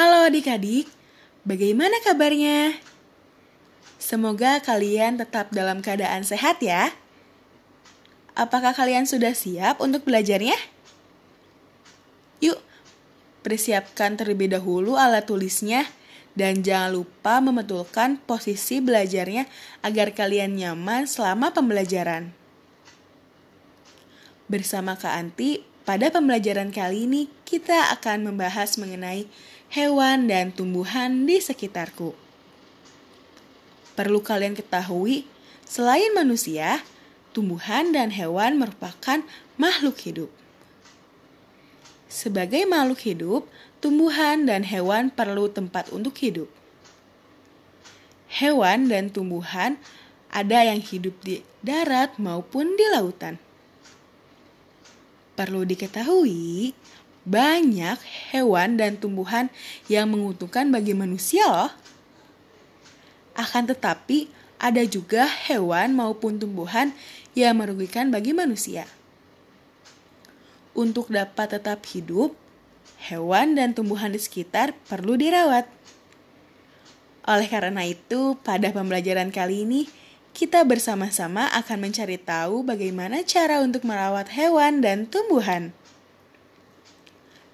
Halo adik-adik, bagaimana kabarnya? Semoga kalian tetap dalam keadaan sehat ya. Apakah kalian sudah siap untuk belajarnya? Yuk, persiapkan terlebih dahulu alat tulisnya dan jangan lupa membetulkan posisi belajarnya agar kalian nyaman selama pembelajaran. Bersama Kak Anti, pada pembelajaran kali ini kita akan membahas mengenai hewan dan tumbuhan di sekitarku. Perlu kalian ketahui, selain manusia, tumbuhan dan hewan merupakan makhluk hidup. Sebagai makhluk hidup, tumbuhan dan hewan perlu tempat untuk hidup. Hewan dan tumbuhan ada yang hidup di darat maupun di lautan. Perlu diketahui, banyak hewan dan tumbuhan yang menguntungkan bagi manusia loh. Akan tetapi, ada juga hewan maupun tumbuhan yang merugikan bagi manusia. Untuk dapat tetap hidup, hewan dan tumbuhan di sekitar perlu dirawat. Oleh karena itu, pada pembelajaran kali ini, kita bersama-sama akan mencari tahu bagaimana cara untuk merawat hewan dan tumbuhan.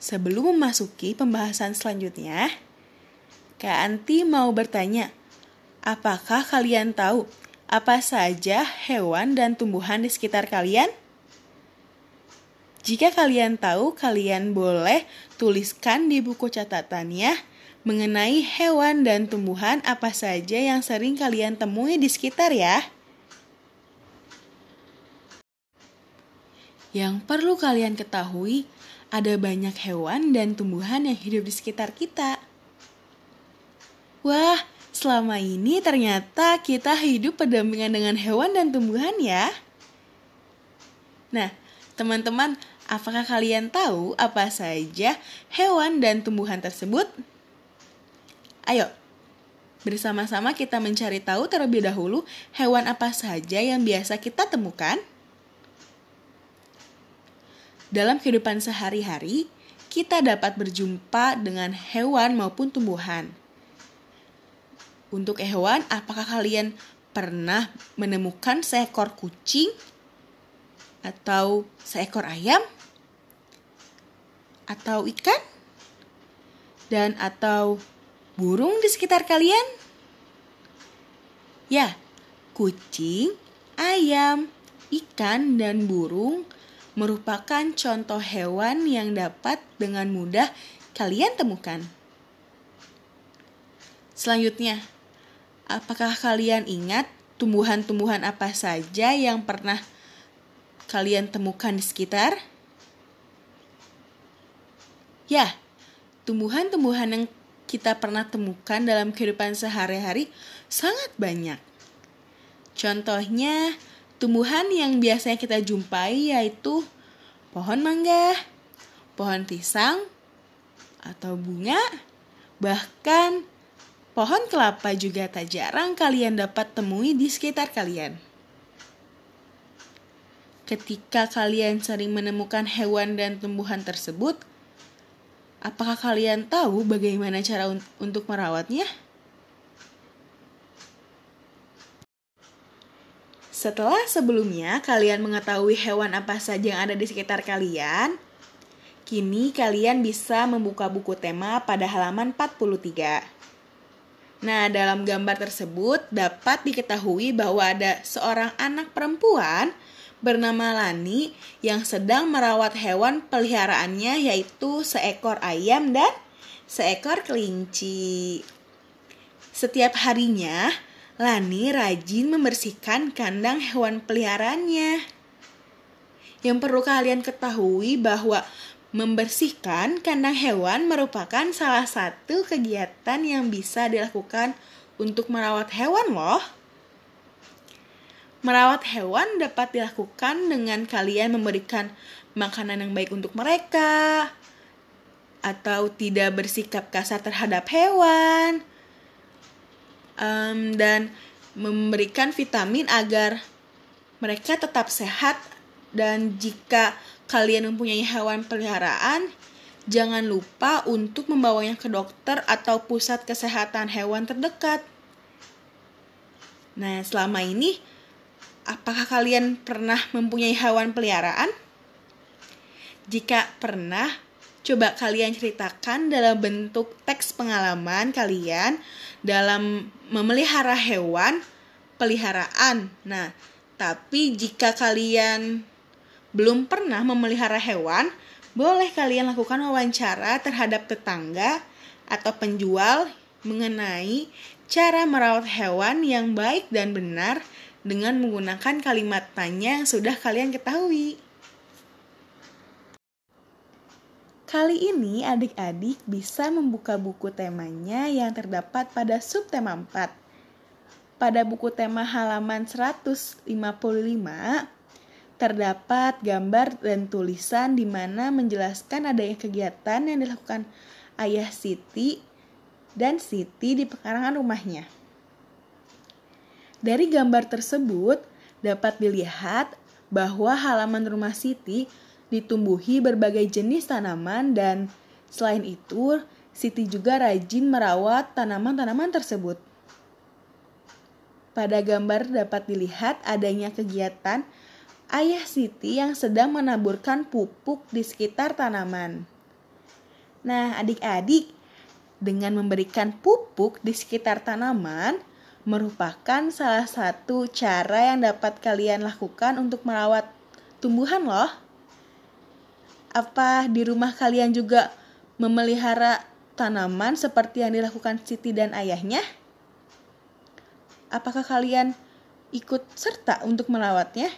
Sebelum memasuki pembahasan selanjutnya, Kak Anti mau bertanya, apakah kalian tahu apa saja hewan dan tumbuhan di sekitar kalian? Jika kalian tahu, kalian boleh tuliskan di buku catatannya mengenai hewan dan tumbuhan apa saja yang sering kalian temui di sekitar ya. Yang perlu kalian ketahui, ada banyak hewan dan tumbuhan yang hidup di sekitar kita. Wah, selama ini ternyata kita hidup berdampingan dengan hewan dan tumbuhan ya. Nah, teman-teman, Apakah kalian tahu apa saja hewan dan tumbuhan tersebut? Ayo, bersama-sama kita mencari tahu terlebih dahulu hewan apa saja yang biasa kita temukan. Dalam kehidupan sehari-hari, kita dapat berjumpa dengan hewan maupun tumbuhan. Untuk hewan, apakah kalian pernah menemukan seekor kucing atau seekor ayam? atau ikan? Dan atau burung di sekitar kalian? Ya, kucing, ayam, ikan, dan burung merupakan contoh hewan yang dapat dengan mudah kalian temukan. Selanjutnya, apakah kalian ingat tumbuhan-tumbuhan apa saja yang pernah kalian temukan di sekitar? Ya, tumbuhan-tumbuhan yang kita pernah temukan dalam kehidupan sehari-hari sangat banyak. Contohnya, tumbuhan yang biasanya kita jumpai yaitu pohon mangga, pohon pisang, atau bunga, bahkan pohon kelapa juga tak jarang kalian dapat temui di sekitar kalian. Ketika kalian sering menemukan hewan dan tumbuhan tersebut, Apakah kalian tahu bagaimana cara un untuk merawatnya? Setelah sebelumnya kalian mengetahui hewan apa saja yang ada di sekitar kalian, kini kalian bisa membuka buku tema pada halaman 43. Nah, dalam gambar tersebut dapat diketahui bahwa ada seorang anak perempuan bernama Lani yang sedang merawat hewan peliharaannya yaitu seekor ayam dan seekor kelinci. Setiap harinya, Lani rajin membersihkan kandang hewan peliharaannya. Yang perlu kalian ketahui bahwa membersihkan kandang hewan merupakan salah satu kegiatan yang bisa dilakukan untuk merawat hewan loh. Merawat hewan dapat dilakukan dengan kalian memberikan makanan yang baik untuk mereka, atau tidak bersikap kasar terhadap hewan, um, dan memberikan vitamin agar mereka tetap sehat. Dan jika kalian mempunyai hewan peliharaan, jangan lupa untuk membawanya ke dokter atau pusat kesehatan hewan terdekat. Nah, selama ini, apakah kalian pernah mempunyai hewan peliharaan? Jika pernah, coba kalian ceritakan dalam bentuk teks pengalaman kalian dalam memelihara hewan peliharaan. Nah, tapi jika kalian belum pernah memelihara hewan, boleh kalian lakukan wawancara terhadap tetangga atau penjual mengenai cara merawat hewan yang baik dan benar dengan menggunakan kalimat tanya yang sudah kalian ketahui. Kali ini adik-adik bisa membuka buku temanya yang terdapat pada subtema 4. Pada buku tema halaman 155 terdapat gambar dan tulisan di mana menjelaskan adanya kegiatan yang dilakukan ayah Siti dan Siti di pekarangan rumahnya. Dari gambar tersebut dapat dilihat bahwa halaman rumah Siti ditumbuhi berbagai jenis tanaman dan selain itu Siti juga rajin merawat tanaman-tanaman tersebut. Pada gambar dapat dilihat adanya kegiatan ayah Siti yang sedang menaburkan pupuk di sekitar tanaman. Nah, adik-adik, dengan memberikan pupuk di sekitar tanaman merupakan salah satu cara yang dapat kalian lakukan untuk merawat tumbuhan loh. Apa di rumah kalian juga memelihara tanaman seperti yang dilakukan Siti dan ayahnya? Apakah kalian ikut serta untuk merawatnya?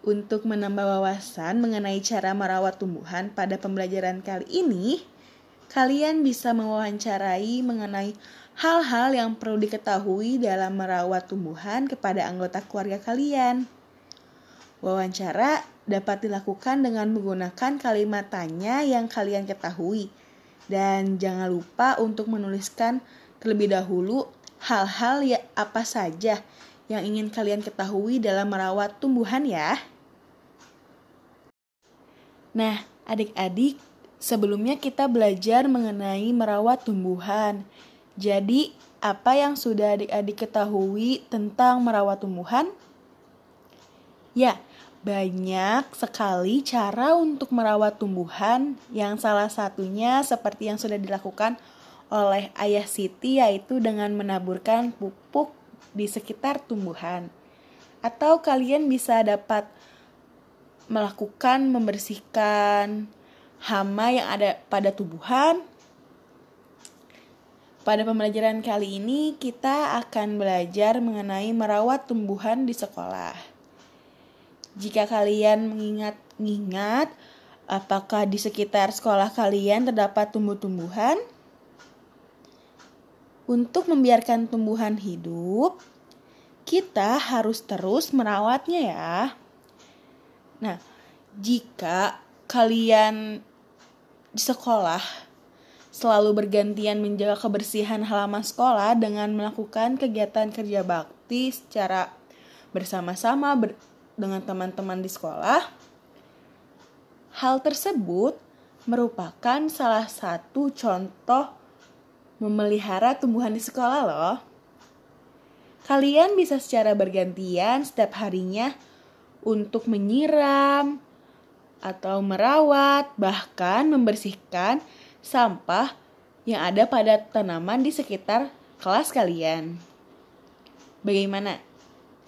Untuk menambah wawasan mengenai cara merawat tumbuhan pada pembelajaran kali ini, kalian bisa mewawancarai mengenai hal-hal yang perlu diketahui dalam merawat tumbuhan kepada anggota keluarga kalian. Wawancara dapat dilakukan dengan menggunakan kalimat tanya yang kalian ketahui. Dan jangan lupa untuk menuliskan terlebih dahulu hal-hal ya apa saja yang ingin kalian ketahui dalam merawat tumbuhan ya. Nah, adik-adik, Sebelumnya kita belajar mengenai merawat tumbuhan. Jadi, apa yang sudah adik-adik ketahui tentang merawat tumbuhan? Ya, banyak sekali cara untuk merawat tumbuhan yang salah satunya seperti yang sudah dilakukan oleh ayah Siti yaitu dengan menaburkan pupuk di sekitar tumbuhan. Atau kalian bisa dapat melakukan membersihkan hama yang ada pada tubuhan. Pada pembelajaran kali ini, kita akan belajar mengenai merawat tumbuhan di sekolah. Jika kalian mengingat-ingat, apakah di sekitar sekolah kalian terdapat tumbuh-tumbuhan? Untuk membiarkan tumbuhan hidup, kita harus terus merawatnya ya. Nah, jika kalian di sekolah selalu bergantian menjaga kebersihan halaman sekolah dengan melakukan kegiatan kerja bakti secara bersama-sama ber dengan teman-teman di sekolah. Hal tersebut merupakan salah satu contoh memelihara tumbuhan di sekolah loh. Kalian bisa secara bergantian setiap harinya untuk menyiram, atau merawat, bahkan membersihkan sampah yang ada pada tanaman di sekitar kelas kalian. Bagaimana?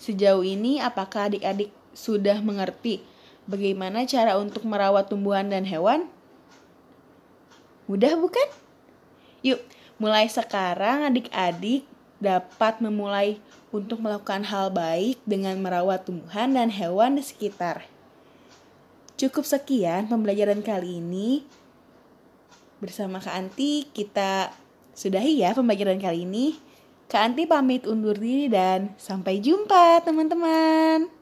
Sejauh ini apakah adik-adik sudah mengerti bagaimana cara untuk merawat tumbuhan dan hewan? Mudah bukan? Yuk, mulai sekarang adik-adik dapat memulai untuk melakukan hal baik dengan merawat tumbuhan dan hewan di sekitar. Cukup sekian pembelajaran kali ini. Bersama Kak Anti, kita sudahi ya pembelajaran kali ini. Kak Anti pamit undur diri dan sampai jumpa teman-teman.